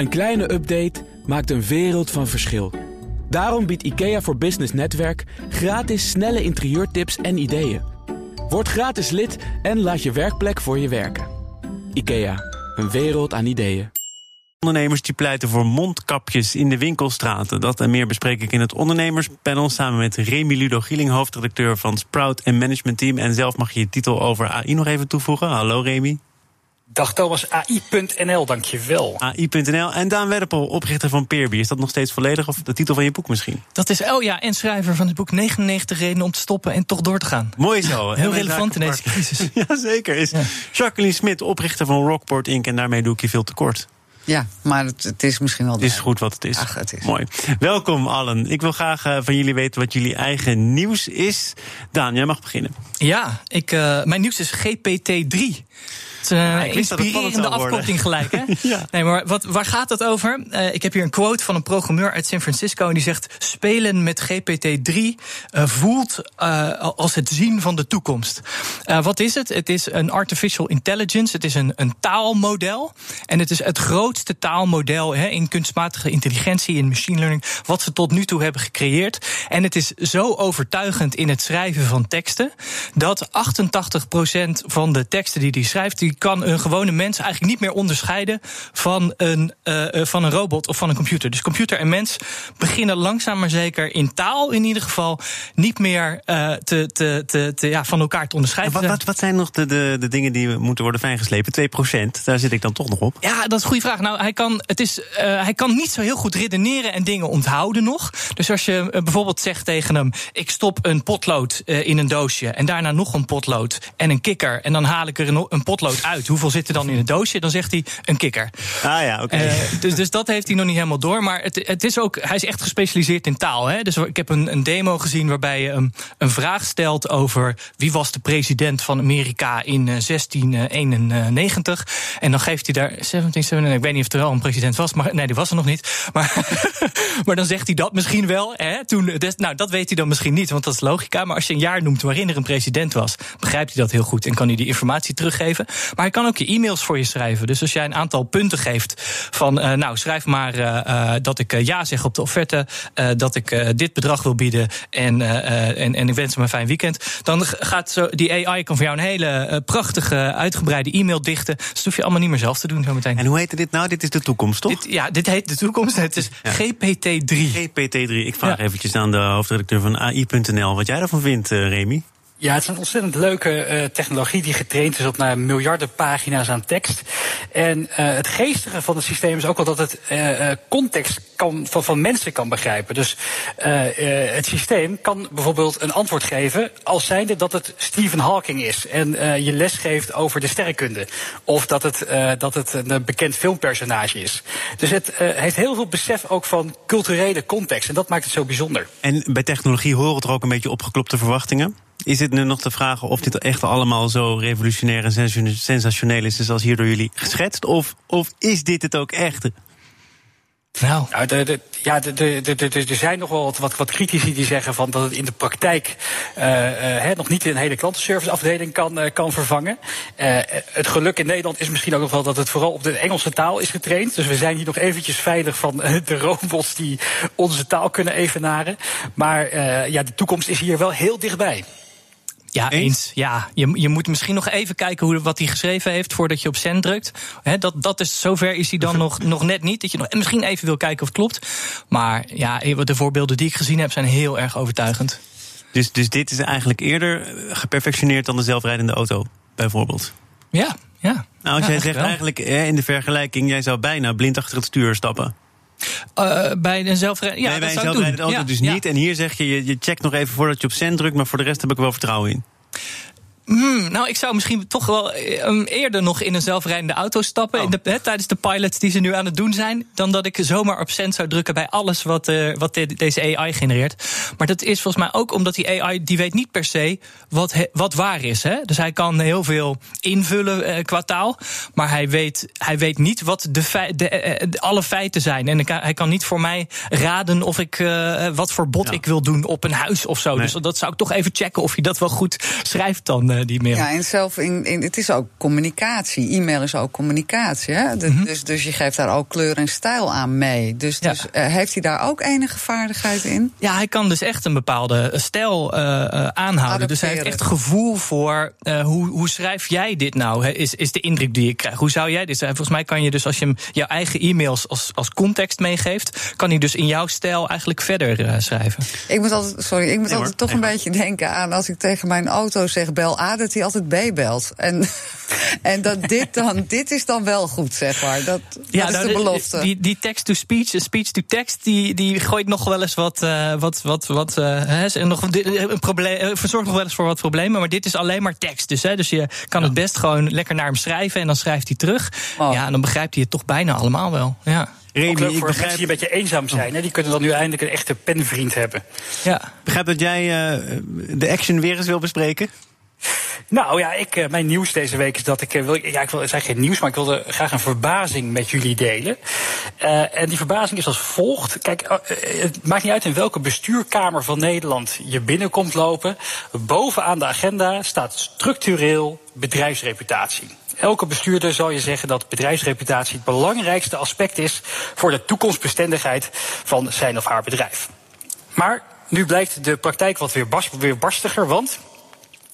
Een kleine update maakt een wereld van verschil. Daarom biedt IKEA voor Business Netwerk gratis snelle interieurtips en ideeën. Word gratis lid en laat je werkplek voor je werken. IKEA, een wereld aan ideeën. Ondernemers die pleiten voor mondkapjes in de winkelstraten. Dat en meer bespreek ik in het ondernemerspanel samen met Remy Ludo Gieling, hoofdredacteur van Sprout en Management Team. En zelf mag je je titel over AI nog even toevoegen. Hallo Remy. Dag Thomas, AI.nl, dankjewel. AI.nl en Daan Werpel, oprichter van Peerby. Is dat nog steeds volledig of de titel van je boek misschien? Dat is, oh ja, en schrijver van het boek 99 redenen om te stoppen en toch door te gaan. Mooi zo. Heel relevant in deze crisis. Jazeker. Is Jacqueline Smit, oprichter van Rockport Inc. En daarmee doe ik je veel tekort. Ja, maar het, het, is misschien wel. Het is goed wat het is. Ach, het is. Mooi. Welkom allen. Ik wil graag uh, van jullie weten wat jullie eigen nieuws is. Daan, jij mag beginnen. Ja, ik, uh, mijn nieuws is GPT-3. Ik dat inspirerende spannend zou worden. afkorting gelijk, hè? Ja. Nee, maar wat, waar gaat het over? Eh, ik heb hier een quote van een programmeur uit San Francisco... en die zegt, spelen met GPT-3 eh, voelt eh, als het zien van de toekomst. Wat is het? Het is een artificial intelligence, het is een, een taalmodel... en het is het grootste taalmodel hè, in kunstmatige intelligentie... in machine learning, wat ze tot nu toe hebben gecreëerd. En het is zo overtuigend in het schrijven van teksten... dat 88% van de teksten die hij schrijft... die kan een gewone mens eigenlijk niet meer onderscheiden... van een, eh, eh, van een robot of van een computer. Dus computer en mens beginnen langzaam maar zeker... in taal in ieder geval niet meer eh, te, te, te, te, ja, van elkaar te En onderscheiden. wat, wat, wat zijn nog de, de, de dingen die moeten worden fijngeslepen? 2%, daar zit ik dan toch nog op. Ja, dat is een goede vraag. Nou, hij kan, het is, hij kan niet zo heel goed redeneren en dingen onthouden nog. Dus als je bijvoorbeeld zegt tegen hem: Ik stop een potlood in een doosje. En daarna nog een potlood en een kikker. En dan haal ik er een, een potlood uit. Hoeveel zit er dan in het doosje? Dan zegt hij een kikker. Ah ja, oké. Eh, dus, dus dat heeft hij nog niet helemaal door. Maar het, het is ook, hij is echt gespecialiseerd in taal. Hè? Dus ik heb een, een demo gezien waarbij je hem een vraag stelt over wie was de president van Amerika in eh, 1691. En dan geeft hij daar 1797, ik weet niet of er wel een president was, maar nee, die was er nog niet. Maar, maar dan zegt hij dat misschien wel. Hè? Toen, des- nou, dat weet hij dan misschien niet, want dat is logica. Maar als je een jaar noemt waarin er een president was, begrijpt hij dat heel goed en kan hij die informatie teruggeven. Maar hij kan ook je e-mails voor je schrijven. Dus als jij een aantal punten geeft van, eh, nou, schrijf maar eh, eh, dat ik ja zeg op de offerte, dat ik dit bedrag wil bieden en, en, en ik wens hem een fijn weekend. Dan gaat zo, die AI kan voor jou een hele prachtige, uitgebreide e-mail dichten. Dus dat hoef je allemaal niet meer zelf te doen zometeen. En hoe heette dit nou? Dit is de toekomst, toch? Dit, ja, dit heet de toekomst. Het is GPT-3. GPT-3. Ik vraag Ja. eventjes aan de hoofdredacteur van AI.nl wat jij daarvan vindt, Remy. Ja, het is een ontzettend leuke eh, technologie die getraind is op naar miljarden pagina's aan tekst. En eh, het geestige van het systeem is ook wel dat het eh, eh, context kan, van, van mensen kan begrijpen. Dus eh, eh, het systeem kan bijvoorbeeld een antwoord geven als zijnde dat het Stephen Hawking is en eh, je les geeft over de sterrenkunde. Of dat het, eh, dat het een eh, bekend filmpersonage is. Dus het eh, heeft heel veel besef ook van culturele context. En dat maakt het zo bijzonder. En bij technologie horen er ook een beetje opgeklopte verwachtingen. Is het nu nog te vragen of dit echt allemaal zo revolutionair en sensation- sensationeel is, zoals hier door jullie geschetst? Of, of is dit het ook echt? Nou, Nou, de, de, ja, de, de, de, de- er zijn nog wel wat, wat, wat critici die zeggen van dat het in de praktijk eh, eh, hè, nog niet een hele klantenserviceafdeling kan, eh, kan vervangen. Eh, het geluk in Nederland is misschien ook nog wel dat het vooral op de Engelse taal is getraind. Dus we zijn hier nog eventjes veilig van de robots die onze taal kunnen evenaren. Maar eh, ja, de toekomst is hier wel heel dichtbij. Ja, Eens? eens. Ja, je, je moet misschien nog even kijken hoe, wat hij geschreven heeft voordat je op send drukt. Hè, dat, dat is, zover is hij dan nog, nog net niet. Dat je nog, en misschien even wil kijken of het klopt. Maar ja, de voorbeelden die ik gezien heb zijn heel erg overtuigend. Dus, dus dit is eigenlijk eerder eh, geperfectioneerd dan de zelfrijdende auto, bijvoorbeeld. Ja, ja. Nou, als Ja, jij zegt wel. eigenlijk in de vergelijking, jij zou bijna blind achter het stuur stappen. Eh, bij een zelfrijdende ja, nee, bij een zelfrijdende auto Ja, dus ja. niet. En hier zeg je, je, je checkt nog even voordat je op send drukt, maar voor de rest heb ik wel vertrouwen in. Hmm, nou, ik zou misschien toch wel eh, um, eerder nog in een zelfrijdende auto stappen. Oh. In de, hè, tijdens de pilots die ze nu aan het doen zijn. Dan dat ik zomaar op send zou drukken bij alles wat, eh, wat de- deze AI genereert. Maar dat is volgens mij ook omdat die AI. die weet niet per se wat, he- wat waar is. Hè? Dus hij kan heel veel invullen eh, qua taal. Maar hij weet, hij weet niet wat de, fei- de, alle feiten zijn. En hij kan niet voor mij raden of ik. wat voor bot Ja. ik wil doen op een huis of zo. Nee. Dus dat zou ik toch even checken of je dat wel goed schrijft dan. Eh, die mail. Ja, en zelf in, in, het is ook communicatie. E-mail is ook communicatie. Hè? Mhm. dus, dus je geeft daar ook kleur en stijl aan mee. Dus, Ja. dus eh, heeft hij daar ook enige vaardigheid in? Ja, hij kan dus echt een bepaalde stijl eh, aanhouden. Dus hij heeft echt gevoel voor hoe, hoe schrijf jij dit nou? Hè, is, is de indruk die ik krijg. Hoe zou jij dit schrijven? Volgens mij kan je dus als je hem jouw eigen e-mails als, als context meegeeft, kan hij dus in jouw stijl eigenlijk verder schrijven. Ik moet altijd, sorry, ik moet Nee, altijd hoor. toch een beetje denken aan als ik tegen mijn auto zeg bel A, dat hij altijd B belt. En, en dat dit dan, dit is dan wel goed, zeg maar. Dat, dat is nou, de belofte. Die, die text-to-speech, en speech-to-text, die, die gooit nog wel eens wat. eh, wat, wat, wat eh, hè, nog, een probleem, eh, verzorgt nog wel eens voor wat problemen. Maar dit is alleen maar tekst. Dus, hè, dus je kan het best gewoon lekker naar hem schrijven en dan schrijft hij terug. Oh. Ja, en dan begrijpt hij het toch bijna allemaal wel. Ja. Remy, voor mensen die een begrijp, beetje eenzaam zijn. Hè? Die kunnen dan nu eindelijk een echte penvriend hebben. ja. begrijp dat jij eh, de action weer eens wil bespreken. Nou ja, ik, eh, mijn nieuws deze week is dat ik eh, wil. Ja, ik wil het geen nieuws, maar ik wilde graag een verbazing met jullie delen. Eh, en die verbazing is als volgt. Kijk, het maakt niet uit in welke bestuurkamer van Nederland je binnenkomt lopen. Bovenaan de agenda staat structureel bedrijfsreputatie. Elke bestuurder zal je zeggen dat bedrijfsreputatie het belangrijkste aspect is voor de toekomstbestendigheid van zijn of haar bedrijf. Maar nu blijkt de praktijk wat weer barstiger, want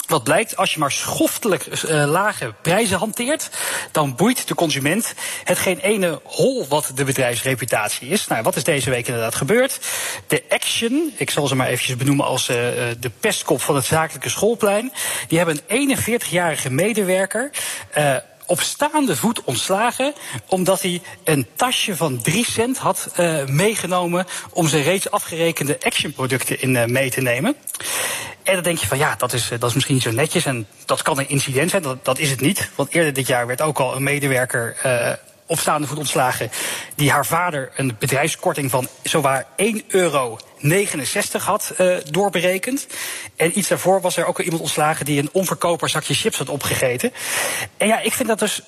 wat blijkt, als je maar schoftelijk eh, lage prijzen hanteert, dan boeit de consument het geen ene hol wat de bedrijfsreputatie is. Nou, wat is deze week inderdaad gebeurd? De Action, ik zal ze maar eventjes benoemen als eh, eh, de pestkop van het zakelijke schoolplein, die hebben een 41-jarige medewerker. eh, op staande voet ontslagen. omdat hij een tasje van 3 cent had eh, meegenomen. om zijn reeds afgerekende actionproducten in eh, mee te nemen. En dan denk je van ja, dat is, eh, dat is misschien niet zo netjes. En dat kan een incident zijn. Dat, dat is het niet. Want eerder dit jaar werd ook al een medewerker. Eh, op staande voet ontslagen. die haar vader een bedrijfskorting van zowaar 1 euro 69 had eh, doorberekend. En iets daarvoor was er ook iemand ontslagen die een onverkoopbaar zakje chips had opgegeten. En ja, ik vind dat dus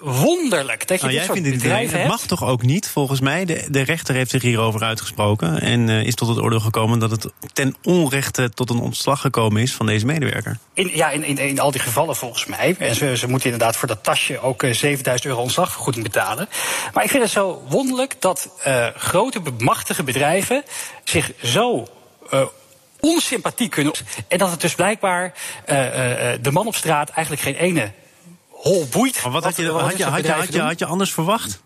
wonderlijk dat je Nou, dit jij soort vindt bedrijven het hebt. mag toch ook niet, volgens mij. De, de rechter heeft zich hierover uitgesproken. En eh, is tot het oordeel gekomen dat het ten onrechte tot een ontslag gekomen is van deze medewerker. In, ja, in, in, in al die gevallen volgens mij. En ze, ze moeten inderdaad voor dat tasje ook eh, 7000 euro ontslagvergoeding betalen. Maar ik vind het zo wonderlijk dat eh, grote, machtige bedrijven zich zo. eh, onsympathiek kunnen. En dat het dus blijkbaar eh, eh, eh, de man op straat eigenlijk geen ene hol boeit. Maar wat had je, had je, had je, had je anders verwacht?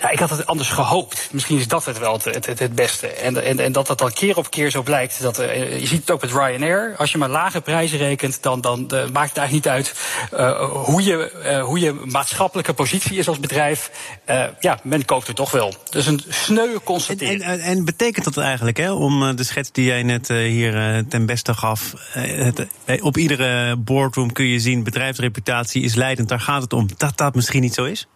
Ja, ik had het anders gehoopt. Misschien is dat het wel het, het, het, beste. En, en, en dat dat dan keer op keer zo blijkt. Dat, eh, je ziet het ook met Ryanair. Als je maar lage prijzen rekent, dan, dan eh, maakt het eigenlijk niet uit eh, hoe, je, hoe je maatschappelijke positie is als bedrijf. Ja, men koopt er toch wel. Dus een sneu En, constatering. en, en betekent dat eigenlijk, hè, om de schets die jij net hier ten beste gaf. op iedere boardroom kun je zien, bedrijfsreputatie is leidend, daar gaat het om. Dat dat misschien niet zo is?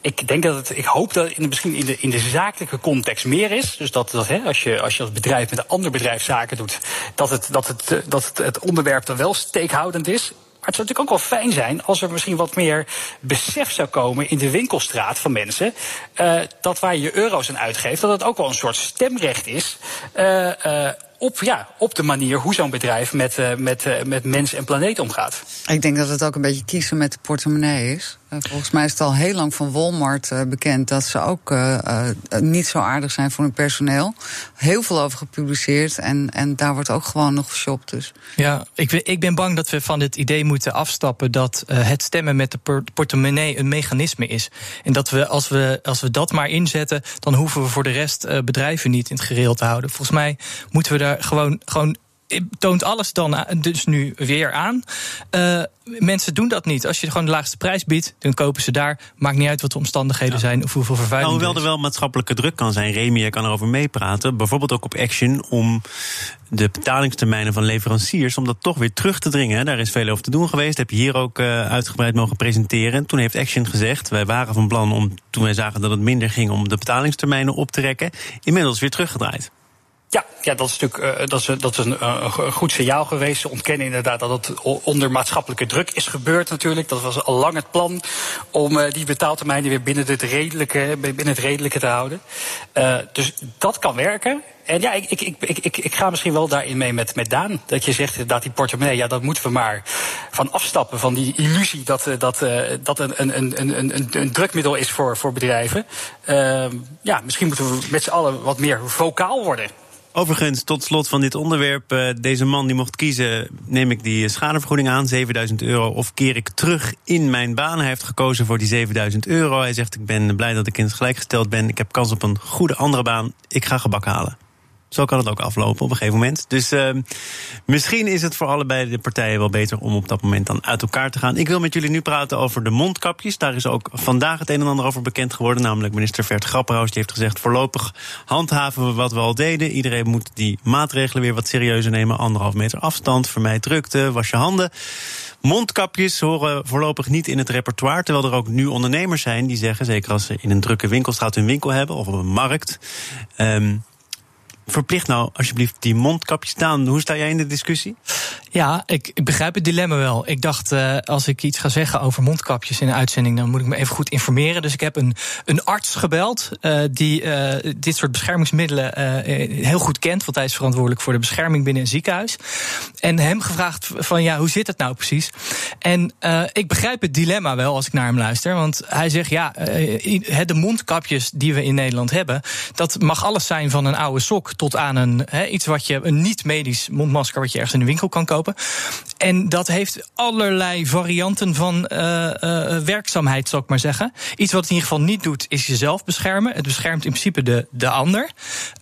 Ik denk dat het, ik hoop dat het misschien in de, in de zakelijke context meer is. Dus dat, dat hè, als, je, als bedrijf met een ander bedrijf zaken doet, dat het, dat het, eh, dat het, het onderwerp dan wel steekhoudend is. Maar het zou natuurlijk ook wel fijn zijn als er misschien wat meer besef zou komen in de winkelstraat van mensen. eh, dat waar je je euro's aan uitgeeft, dat het ook wel een soort stemrecht is. eh, op, ja, op de manier hoe zo'n bedrijf met, met, met mens en planeet omgaat. Ik denk dat het ook een beetje kiezen met de portemonnee is. Eh, volgens mij is het al heel lang van Walmart eh, bekend dat ze ook eh, niet zo aardig zijn voor hun personeel. Heel veel over gepubliceerd en, en daar wordt ook gewoon nog geshopt. Dus. Ja, ik, ik ben bang dat we van dit idee moeten afstappen dat het stemmen met de por- portemonnee een mechanisme is. En dat we als, we, als we dat maar inzetten, dan hoeven we voor de rest bedrijven niet in het gereel te houden. Volgens mij moeten we daar gewoon. gewoon toont alles dan a- dus nu weer aan. Eh, mensen doen dat niet. Als je gewoon de laagste prijs biedt, dan kopen ze daar. Maakt niet uit wat de omstandigheden zijn of hoeveel vervuiling Nou, hoewel er wel maatschappelijke druk kan zijn, jij kan erover meepraten. Bijvoorbeeld ook op Action om de betalingstermijnen van leveranciers, om dat toch weer terug te dringen. Daar is veel over te doen geweest. heb je hier ook eh, uitgebreid mogen presenteren. Toen heeft Action gezegd, wij waren van plan om, toen wij zagen dat het minder ging, om de betalingstermijnen op te rekken. Inmiddels weer teruggedraaid. Ja, ja dat is natuurlijk eh, dat is, dat is een, eh, een goed signaal geweest. Ze ontkennen inderdaad dat het onder maatschappelijke druk is gebeurd natuurlijk. Dat was al lang het plan om eh, die betaaltermijnen weer binnen het redelijke, binnen het redelijke te houden. Eh, dus dat kan werken. En ja, ik, ik, ik, ik, ik ga misschien wel daarin mee met, met Daan. Dat je zegt dat die portemonnee, ja, dat moeten we maar van afstappen. Van die illusie dat eh, dat, dat een, een, een, een, een drukmiddel is voor, voor bedrijven. Uh, ja, misschien moeten we met z'n allen wat meer vocaal worden. Overigens, tot slot van dit onderwerp. Uh, deze man die mocht kiezen, neem ik die schadevergoeding aan, 7000 euro, of keer ik terug in mijn baan. Hij heeft gekozen voor die 7000 euro. Hij zegt, ik ben blij dat ik in het gelijkgesteld ben. Ik heb kans op een goede andere baan. Ik ga gebak halen. Zo kan het ook aflopen op een gegeven moment. Dus uh, misschien is het voor allebei de partijen wel beter om op dat moment dan uit elkaar te gaan. Ik wil met jullie nu praten over de mondkapjes. Daar is ook vandaag het een en ander over bekend geworden. Namelijk minister Vert Grapperhaus die heeft gezegd: voorlopig handhaven we wat we al deden. Iedereen moet die maatregelen weer wat serieuzer nemen. Anderhalf meter afstand, vermijd drukte, was je handen. Mondkapjes horen voorlopig niet in het repertoire. Terwijl er ook nu ondernemers zijn die zeggen, zeker als ze in een drukke winkelstraat hun winkel hebben of op een markt. Um, verplicht nou alsjeblieft die mondkapjes staan. Hoe sta jij in de discussie? Ja, ik, ik begrijp het dilemma wel. Ik dacht, uh, als ik iets ga zeggen over mondkapjes in de uitzending, dan moet ik me even goed informeren. Dus ik heb een, een arts gebeld uh, die uh, dit soort beschermingsmiddelen heel goed kent, want hij is verantwoordelijk voor de bescherming binnen een ziekenhuis. En hem gevraagd van ja, hoe zit het nou precies? En ik begrijp het dilemma wel als ik naar hem luister, want hij zegt ja, de mondkapjes die we in Nederland hebben, dat mag alles zijn van een oude sok tot aan een, he, iets wat je, een niet-medisch mondmasker wat je ergens in de winkel kan kopen. En dat heeft allerlei varianten van uh, uh, werkzaamheid, zou ik maar zeggen. Iets wat het in ieder geval niet doet, is jezelf beschermen. Het beschermt in principe de, de ander.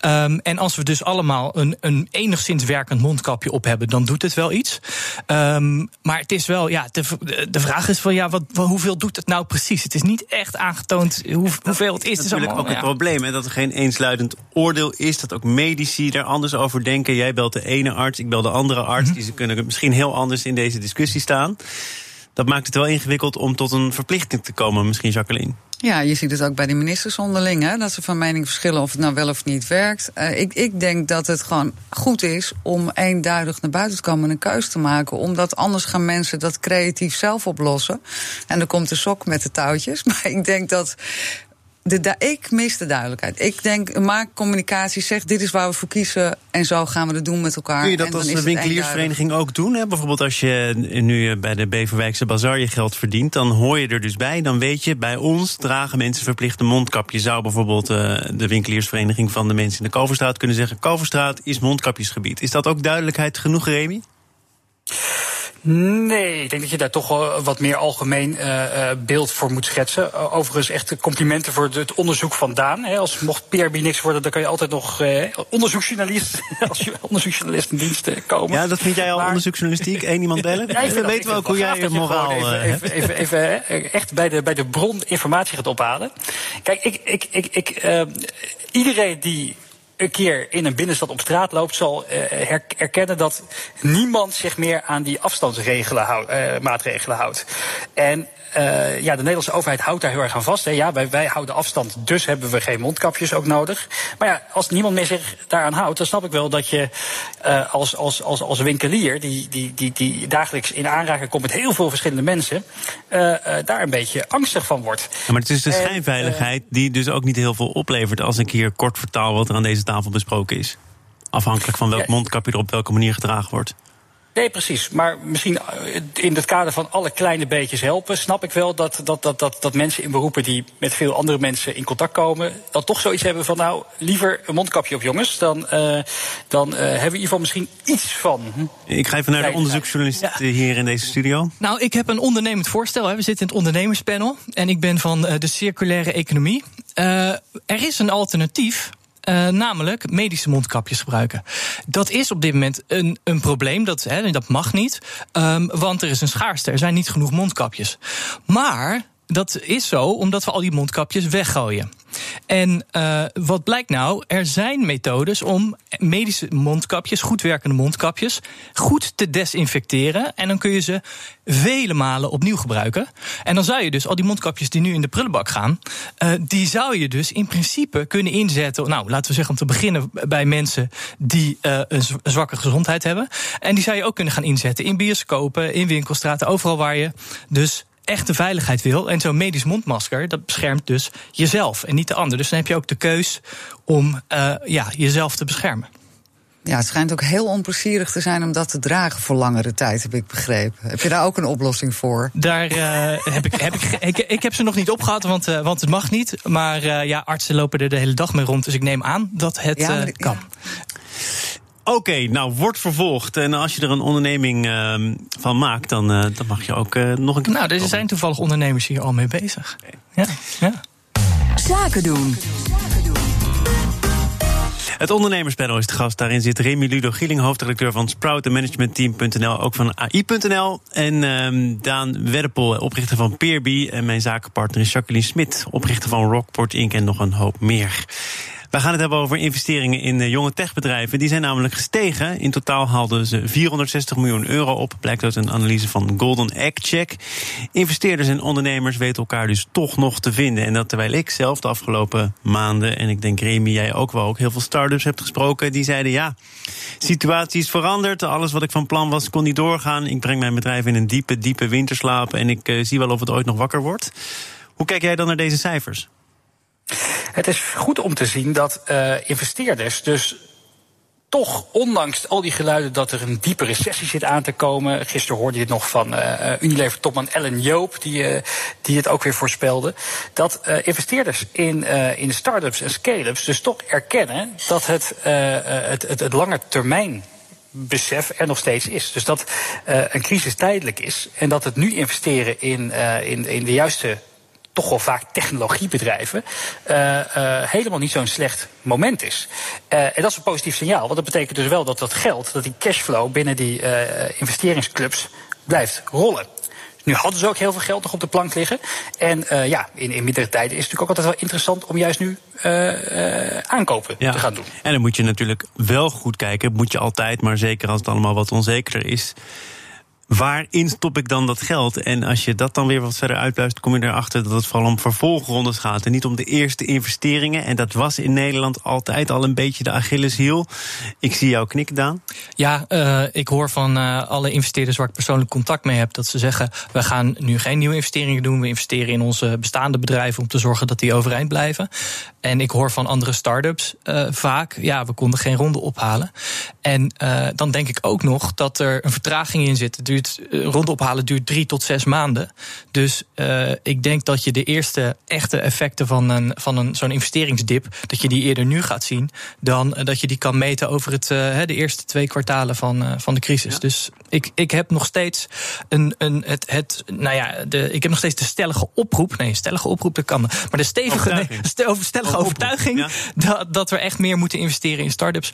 Um, en als we dus allemaal een, een enigszins werkend mondkapje op hebben, dan doet het wel iets. Um, maar het is wel, ja, de, de vraag is van ja, wat, hoeveel doet het nou precies? Het is niet echt aangetoond hoe, hoeveel het is. Dat is natuurlijk ook het ja. probleem, hè, dat er geen eensluidend oordeel is, dat ook medici er anders over denken. Jij belt de ene arts, ik bel de andere arts. Mm -hmm. Die kunnen misschien heel anders in deze discussie staan. Dat maakt het wel ingewikkeld om tot een verplichting te komen, misschien Jacqueline. Ja, je ziet het ook bij de ministers onderling, hè, dat ze van mening verschillen of het nou wel of niet werkt. Uh, ik, ik denk dat het gewoon goed is om eenduidig naar buiten te komen en een keus te maken. Omdat anders gaan mensen dat creatief zelf oplossen. En dan komt de sok met de touwtjes. Maar ik denk dat de, ik mis de duidelijkheid. Ik denk, maak communicatie, zeg dit is waar we voor kiezen en zo gaan we het doen met elkaar. Kun je dat als de winkeliersvereniging ook doen? Hè? Bijvoorbeeld als je nu bij de Beverwijkse Bazaar je geld verdient, dan hoor je er dus bij. Dan weet je, bij ons dragen mensen verplichte mondkapje. Zou bijvoorbeeld uh, de winkeliersvereniging van de mensen in de Koverstraat kunnen zeggen: Koverstraat is mondkapjesgebied. Is dat ook duidelijkheid genoeg, Remy? Nee, ik denk dat je daar toch wat meer algemeen uh, beeld voor moet schetsen. Uh, overigens echt complimenten voor het onderzoek van Daan. Hè. Als mocht PRB niks worden, dan kan je altijd nog onderzoeksjournalist, als je onderzoeksjournalist in dienst komen. Ja, dat vind jij al maar... onderzoeksjournalistiek? Eén iemand bellen? ja, dan weten we ook hoe jij je moraal... Even, even, even, even, echt bij de, bij de bron informatie gaat ophalen. Kijk, ik, ik, ik, ik iedereen die een keer in een binnenstad op straat loopt, zal uh, erkennen dat niemand zich meer aan die afstandsregelen houdt, uh, maatregelen houdt. En uh, ja, de Nederlandse overheid houdt daar heel erg aan vast. Hè. Ja, wij, wij houden afstand, dus hebben we geen mondkapjes ook nodig. Maar ja, als niemand meer zich daaraan houdt, dan snap ik wel dat je uh, als, als, als, als winkelier, die, die, die, die dagelijks in aanraking komt met heel veel verschillende mensen, uh, daar een beetje angstig van wordt. Ja, maar het is de schijnveiligheid die dus ook niet heel veel oplevert als een keer kort vertaal wat er aan deze tafel besproken is. Afhankelijk van welk ja. mondkapje er op welke manier gedragen wordt. Nee, precies. Maar misschien eh, in het kader van alle kleine beetjes helpen, snap ik wel dat, dat, dat, dat, dat mensen in beroepen die met veel andere mensen in contact komen, dan toch zoiets hebben van nou, liever een mondkapje op jongens. Dan, uh, dan uh, hebben we in ieder geval misschien iets van. Hm? Ik ga even naar de onderzoeksjournalist ja. hier in deze studio. Nou, ik heb een ondernemend voorstel. Hè. We zitten in het ondernemerspanel en ik ben van de circulaire economie. er is een alternatief uh, namelijk medische mondkapjes gebruiken. Dat is op dit moment een, een probleem, dat, dat mag niet, um, want er is een schaarste, er zijn niet genoeg mondkapjes. Maar dat is zo omdat we al die mondkapjes weggooien. En uh, wat blijkt nou? Er zijn methodes om medische mondkapjes, goed werkende mondkapjes, goed te desinfecteren. En dan kun je ze vele malen opnieuw gebruiken. En dan zou je dus al die mondkapjes die nu in de prullenbak gaan, uh, die zou je dus in principe kunnen inzetten. Nou, laten we zeggen om te beginnen bij mensen die uh, een zwakke gezondheid hebben. En die zou je ook kunnen gaan inzetten in bioscopen, in winkelstraten, overal waar je dus echte veiligheid wil. En zo'n medisch mondmasker, dat beschermt dus jezelf en niet de ander. Dus dan heb je ook de keus om uh, ja, jezelf te beschermen. Ja, het schijnt ook heel onplezierig te zijn om dat te dragen voor langere tijd, heb ik begrepen. Heb je daar ook een oplossing voor? Daar uh, heb ik, heb ik, ik, ik, heb ze nog niet opgehad, want, uh, want het mag niet. Maar uh, ja, artsen lopen er de hele dag mee rond, dus ik neem aan dat het ja, kan. Ja. Oké, okay, nou, wordt vervolgd. En als je er een onderneming uh, van maakt, dan, uh, dan mag je ook uh, nog een keer. Nou, er zijn toevallig ondernemers hier al mee bezig. Okay. Ja, ja. Zaken doen. Het ondernemerspanel is de gast. Daarin zit Remy Ludo Gieling, hoofdredacteur van Sprout en managementteam.nl, ook van AI.nl. En um, Daan Werpel, oprichter van Peerby. En mijn zakenpartner is Jacqueline Smit, oprichter van Rockport Inc. en nog een hoop meer. We gaan het hebben over investeringen in jonge techbedrijven. Die zijn namelijk gestegen. In totaal haalden ze 460 miljoen euro op. Blijkt uit een analyse van Golden Egg Check. Investeerders en ondernemers weten elkaar dus toch nog te vinden. En dat terwijl ik zelf de afgelopen maanden, en ik denk Remy, jij ook wel, ook heel veel start-ups hebt gesproken. Die zeiden ja, situatie is veranderd. Alles wat ik van plan was kon niet doorgaan. Ik breng mijn bedrijf in een diepe, diepe winterslaap. En ik uh, zie wel of het ooit nog wakker wordt. Hoe kijk jij dan naar deze cijfers? Het is goed om te zien dat uh, investeerders dus toch, ondanks al die geluiden dat er een diepe recessie zit aan te komen. Gisteren hoorde je het nog van uh, Unilever-topman Ellen Joop, die, uh, die het ook weer voorspelde. Dat investeerders in, in start-ups en scale-ups dus toch erkennen dat het, het, het, het lange termijn besef er nog steeds is. Dus dat een crisis tijdelijk is en dat het nu investeren in, in, in de juiste toch wel vaak technologiebedrijven, uh, uh, helemaal niet zo'n slecht moment is. Uh, en dat is een positief signaal, want dat betekent dus wel dat dat geld, dat die cashflow binnen die investeringsclubs blijft rollen. Nu hadden ze ook heel veel geld nog op de plank liggen. En uh, ja, in, in mindere tijden is het natuurlijk ook altijd wel interessant om juist nu uh, uh, aankopen ja. te gaan doen. En dan moet je natuurlijk wel goed kijken, moet je altijd, maar zeker als het allemaal wat onzekerder is waarin stop ik dan dat geld? En als je dat dan weer wat verder uitluistert, kom je erachter dat het vooral om vervolgrondes gaat. En niet om de eerste investeringen. En dat was in Nederland altijd al een beetje de Achilleshiel. Ik zie jou knikken, Daan. Ja, uh, ik hoor van uh, alle investeerders waar ik persoonlijk contact mee heb, dat ze zeggen: we gaan nu geen nieuwe investeringen doen. We investeren in onze bestaande bedrijven om te zorgen dat die overeind blijven. En ik hoor van andere start-ups uh, vaak: ja, we konden geen ronde ophalen. En dan denk ik ook nog dat er een vertraging in zit. Het duurt, rond ophalen duurt drie tot zes maanden. Dus uh, ik denk dat je de eerste echte effecten van, een, van een, zo'n investeringsdip, dat je die eerder nu gaat zien, dan dat je die kan meten over het, uh, de eerste twee kwartalen van, van de crisis. Ja. Dus ik, ik heb nog steeds een, een, het, het, nou ja, de, ik heb nog steeds de stellige oproep. Nee, stellige oproep, dat kan. Maar de stevige, nee, stellige overtuiging ja. dat, dat we echt meer moeten investeren in start-ups.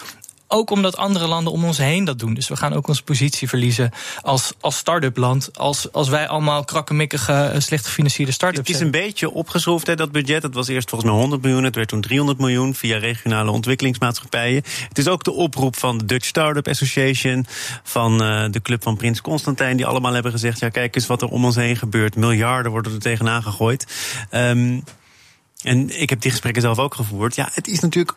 Ook omdat andere landen om ons heen dat doen. Dus we gaan ook onze positie verliezen als, als start-up land. Als, als wij allemaal krakkemikkige, eh, slecht gefinancierde start-ups Het is een beetje opgeschroefd, hè, dat budget. Het was eerst volgens mij 100 miljoen. Het werd toen 300 miljoen via regionale ontwikkelingsmaatschappijen. Het is ook de oproep van de Dutch Startup Association. Van uh, de club van Prins Constantijn. Die allemaal hebben gezegd: ja, kijk eens wat er om ons heen gebeurt. Miljarden worden er tegenaan gegooid. Um, en ik heb die gesprekken zelf ook gevoerd. Ja, het is natuurlijk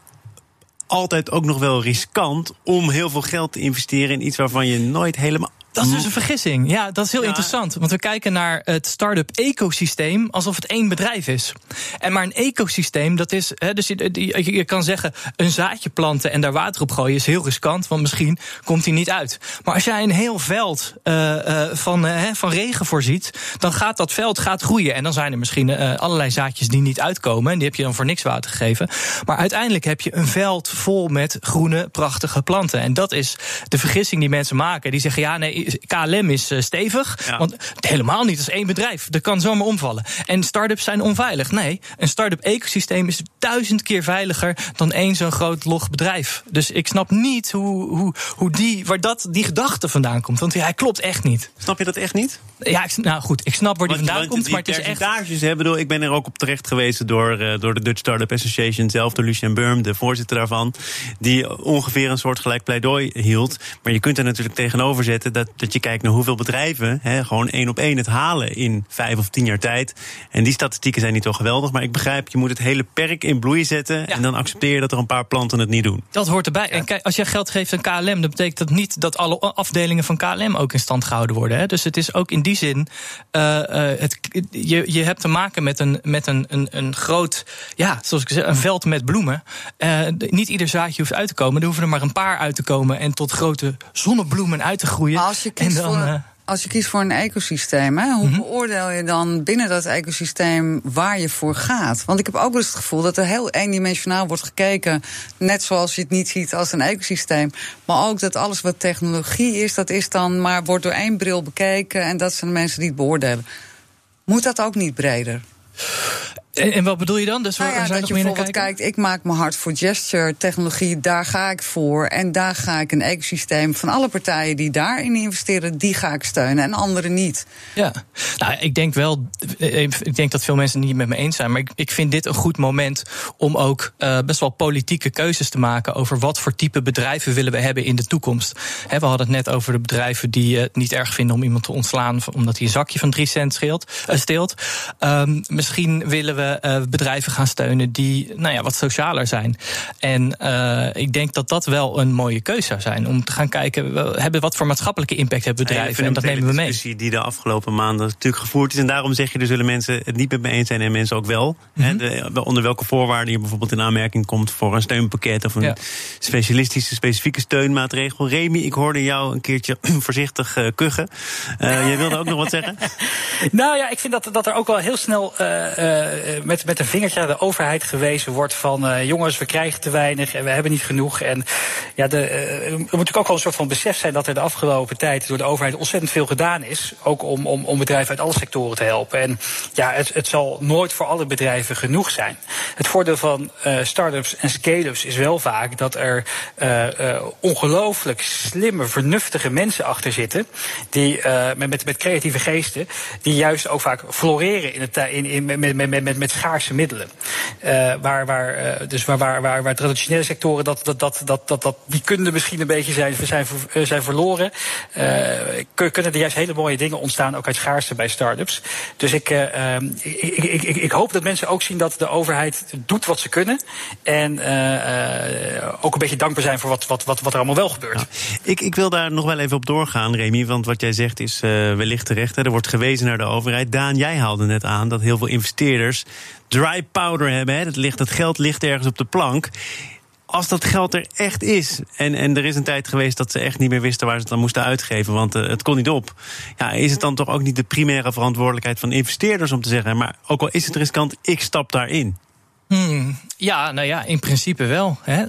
altijd ook nog wel riskant om heel veel geld te investeren in iets waarvan je nooit helemaal dat is dus een vergissing. Ja, dat is heel ja. interessant. Want we kijken naar het start-up ecosysteem alsof het één bedrijf is. En maar een ecosysteem, dat is. Hè, dus je, je, kan zeggen, een zaadje planten en daar water op gooien is heel riskant, want misschien komt hij niet uit. Maar als jij een heel veld uh, uh, van, uh, van regen voorziet, dan gaat dat veld gaat groeien. En dan zijn er misschien allerlei zaadjes die niet uitkomen. En die heb je dan voor niks water gegeven. Maar uiteindelijk heb je een veld vol met groene, prachtige planten. En dat is de vergissing die mensen maken. Die zeggen, ja, nee KLM is uh, stevig. Ja. Want helemaal niet als één bedrijf. Dat kan zomaar omvallen. En start-ups zijn onveilig. Nee, een start-up ecosysteem is duizend keer veiliger dan één zo'n groot log bedrijf. Dus ik snap niet hoe, hoe, hoe die, waar dat, die gedachte vandaan komt. Want hij klopt echt niet. Snap je dat echt niet? Ja, ik, nou goed, ik snap waar die vandaan want, komt. Die maar het is echt. Hè, bedoel, ik ben er ook op terecht geweest door, uh, door de Dutch Startup Association zelf, door Lucien Burm, de voorzitter daarvan. Die ongeveer een soort gelijk pleidooi hield. Maar je kunt er natuurlijk tegenover zetten dat dat je kijkt naar hoeveel bedrijven hè, gewoon één op één het halen in vijf of tien jaar tijd. En die statistieken zijn niet zo geweldig. Maar ik begrijp, je moet het hele perk in bloei zetten. En dan accepteer je dat er een paar planten het niet doen. Dat hoort erbij. En kijk, als je geld geeft aan KLM, dan betekent dat niet dat alle afdelingen van KLM ook in stand gehouden worden. Hè. Dus het is ook in die zin. Uh, het, je, je hebt te maken met een, met een, een, een groot, ja, zoals ik zeg, een veld met bloemen. Uh, niet ieder zaadje hoeft uit te komen. Er hoeven er maar een paar uit te komen en tot grote zonnebloemen uit te groeien. Als je kiest dan, voor als je kiest voor een ecosysteem, hè, hoe mhm. beoordeel je dan binnen dat ecosysteem waar je voor gaat? Want ik heb ook wel eens het gevoel dat er heel eendimensionaal wordt gekeken, net zoals je het niet ziet als een ecosysteem. Maar ook dat alles wat technologie is, dat is dan maar wordt door één bril bekeken en dat zijn de mensen die het beoordelen. Moet dat ook niet breder? En, en, wat bedoel je dan? Dus nou ja, dat je bijvoorbeeld kijkt, ik maak me hard voor gesture technologie, daar ga ik voor. En daar ga ik een ecosysteem van alle partijen die daarin investeren, die ga ik steunen en anderen niet. Ja, nou, ik denk wel, ik denk dat veel mensen het niet met me eens zijn, maar ik, ik vind dit een goed moment om ook uh, best wel politieke keuzes te maken over wat voor type bedrijven willen we hebben in de toekomst. He, we hadden het net over de bedrijven die het niet erg vinden om iemand te ontslaan omdat hij een zakje van drie cent scheelt, uh, steelt. Um, misschien willen we bedrijven gaan steunen die nou ja, wat socialer zijn. En uh, ik denk dat dat wel een mooie keuze zou zijn. Om te gaan kijken, we hebben wat voor maatschappelijke impact hebben bedrijven. En dat nemen we mee. discussie die de afgelopen maanden natuurlijk gevoerd is. En daarom zeg je, er zullen mensen het niet met me eens zijn en mensen ook wel. Mm de, onder welke voorwaarden je bijvoorbeeld in aanmerking komt voor een steunpakket of een ja. specialistische, specifieke steunmaatregel. Remy, ik hoorde jou een keertje voorzichtig uh, kuchen. Uh, jij wilde ook nog wat zeggen? Nou ja, ik vind dat, dat er ook wel heel snel uh, met, met een vingertje naar de overheid gewezen wordt van uh, jongens, we krijgen te weinig en we hebben niet genoeg. En ja, de, uh, er moet natuurlijk ook wel een soort van besef zijn dat er de afgelopen tijd door de overheid ontzettend veel gedaan is. Ook om, om, om bedrijven uit alle sectoren te helpen. En ja, het, het zal nooit voor alle bedrijven genoeg zijn. Het voordeel van uh, start-ups en scale-ups is wel vaak dat er ongelooflijk slimme, vernuftige mensen achter zitten. Die met, met, met creatieve geesten, die juist ook vaak floreren in het, in, in, met, met, met, met schaarse middelen. Uh, waar, waar, uh, dus waar, waar, waar, waar traditionele sectoren, dat, dat, dat, dat, dat, dat, die kunnen misschien een beetje zijn, zijn, uh, zijn verloren. kunnen er juist hele mooie dingen ontstaan, ook uit schaarste bij start-ups. Dus ik, ehm, ik, ik, ik, ik, hoop dat mensen ook zien dat de overheid doet wat ze kunnen. En ook een beetje dankbaar zijn voor wat, wat, wat, wat er allemaal wel gebeurt. ik, ik wil daar nog wel even op doorgaan, Remy. Want wat jij zegt is wellicht terecht. Hè. Er wordt gewezen naar de overheid. Daan, jij haalde net aan dat heel veel investeerders dry powder hebben. Hè. Dat, ligt, dat geld ligt ergens op de plank als dat geld er echt is. En, en er is een tijd geweest dat ze echt niet meer wisten waar ze het dan moesten uitgeven. Want uh, het kon niet op. Ja, is het dan toch ook niet de primaire verantwoordelijkheid van investeerders om te zeggen. Maar ook al is het riskant, ik stap daarin. Hmm, ja, nou ja, in principe wel. Hè.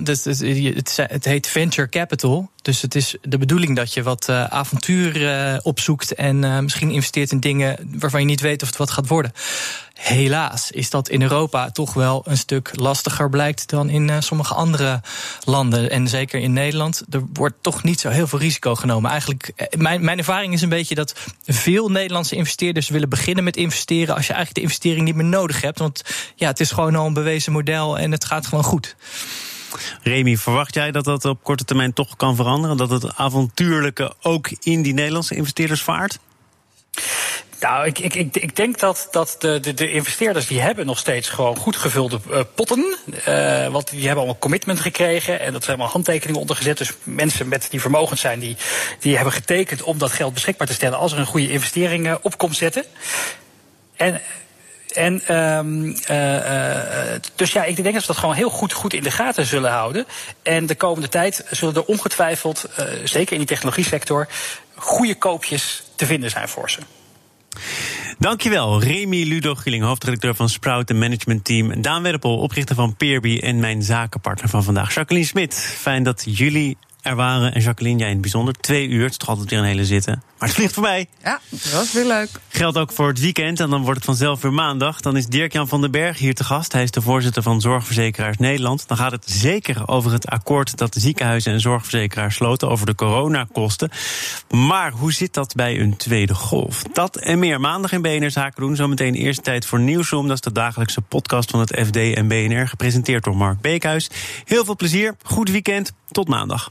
Het, heet venture capital. Dus het is de bedoeling dat je wat uh, avontuur uh, opzoekt en uh, misschien investeert in dingen waarvan je niet weet of het wat gaat worden. Helaas is dat in Europa toch wel een stuk lastiger blijkt dan in sommige andere landen. En zeker in Nederland. Er wordt toch niet zo heel veel risico genomen. Eigenlijk, mijn, mijn ervaring is een beetje dat veel Nederlandse investeerders willen beginnen met investeren als je eigenlijk de investering niet meer nodig hebt. Want ja, het is gewoon al een bewezen model en het gaat gewoon goed. Remy, verwacht jij dat dat op korte termijn toch kan veranderen? Dat het avontuurlijke ook in die Nederlandse investeerders vaart? Nou, ik, ik, ik, ik denk dat, dat de, de, de investeerders die hebben nog steeds gewoon goed gevulde uh, potten. Uh, want die hebben allemaal commitment gekregen en dat zijn allemaal handtekeningen ondergezet. Dus mensen met die vermogend zijn, die, die hebben getekend om dat geld beschikbaar te stellen als er een goede investering uh, op komt zetten. En en um, dus ja, ik denk dat ze dat gewoon heel goed, goed in de gaten zullen houden. En de komende tijd zullen er ongetwijfeld, uh, zeker in die technologie sector, goede koopjes te vinden zijn voor ze. Dankjewel, Remy Ludo Gieling, hoofdredacteur van Sprout en Management Team. Daan Werpel, oprichter van Peerby en mijn zakenpartner van vandaag, Jacqueline Smit. Fijn dat jullie er waren. En Jacqueline, jij in het bijzonder. Twee uur, het is toch altijd weer een hele zitten. Maar het vliegt voorbij. Ja, dat was weer leuk. Geldt ook voor het weekend en dan wordt het vanzelf weer maandag. Dan is Dirk-Jan van den Berg hier te gast. Hij is de voorzitter van Zorgverzekeraars Nederland. Dan gaat het zeker over het akkoord dat de ziekenhuizen en zorgverzekeraars sloten over de coronakosten. Maar hoe zit dat bij een tweede golf? Dat en meer maandag in BNR Zaken doen. Zometeen eerste tijd voor Nieuwsroom. Dat is de dagelijkse podcast van het FD en BNR. Gepresenteerd door Mark Beekhuis. Heel veel plezier. Goed weekend. Tot maandag.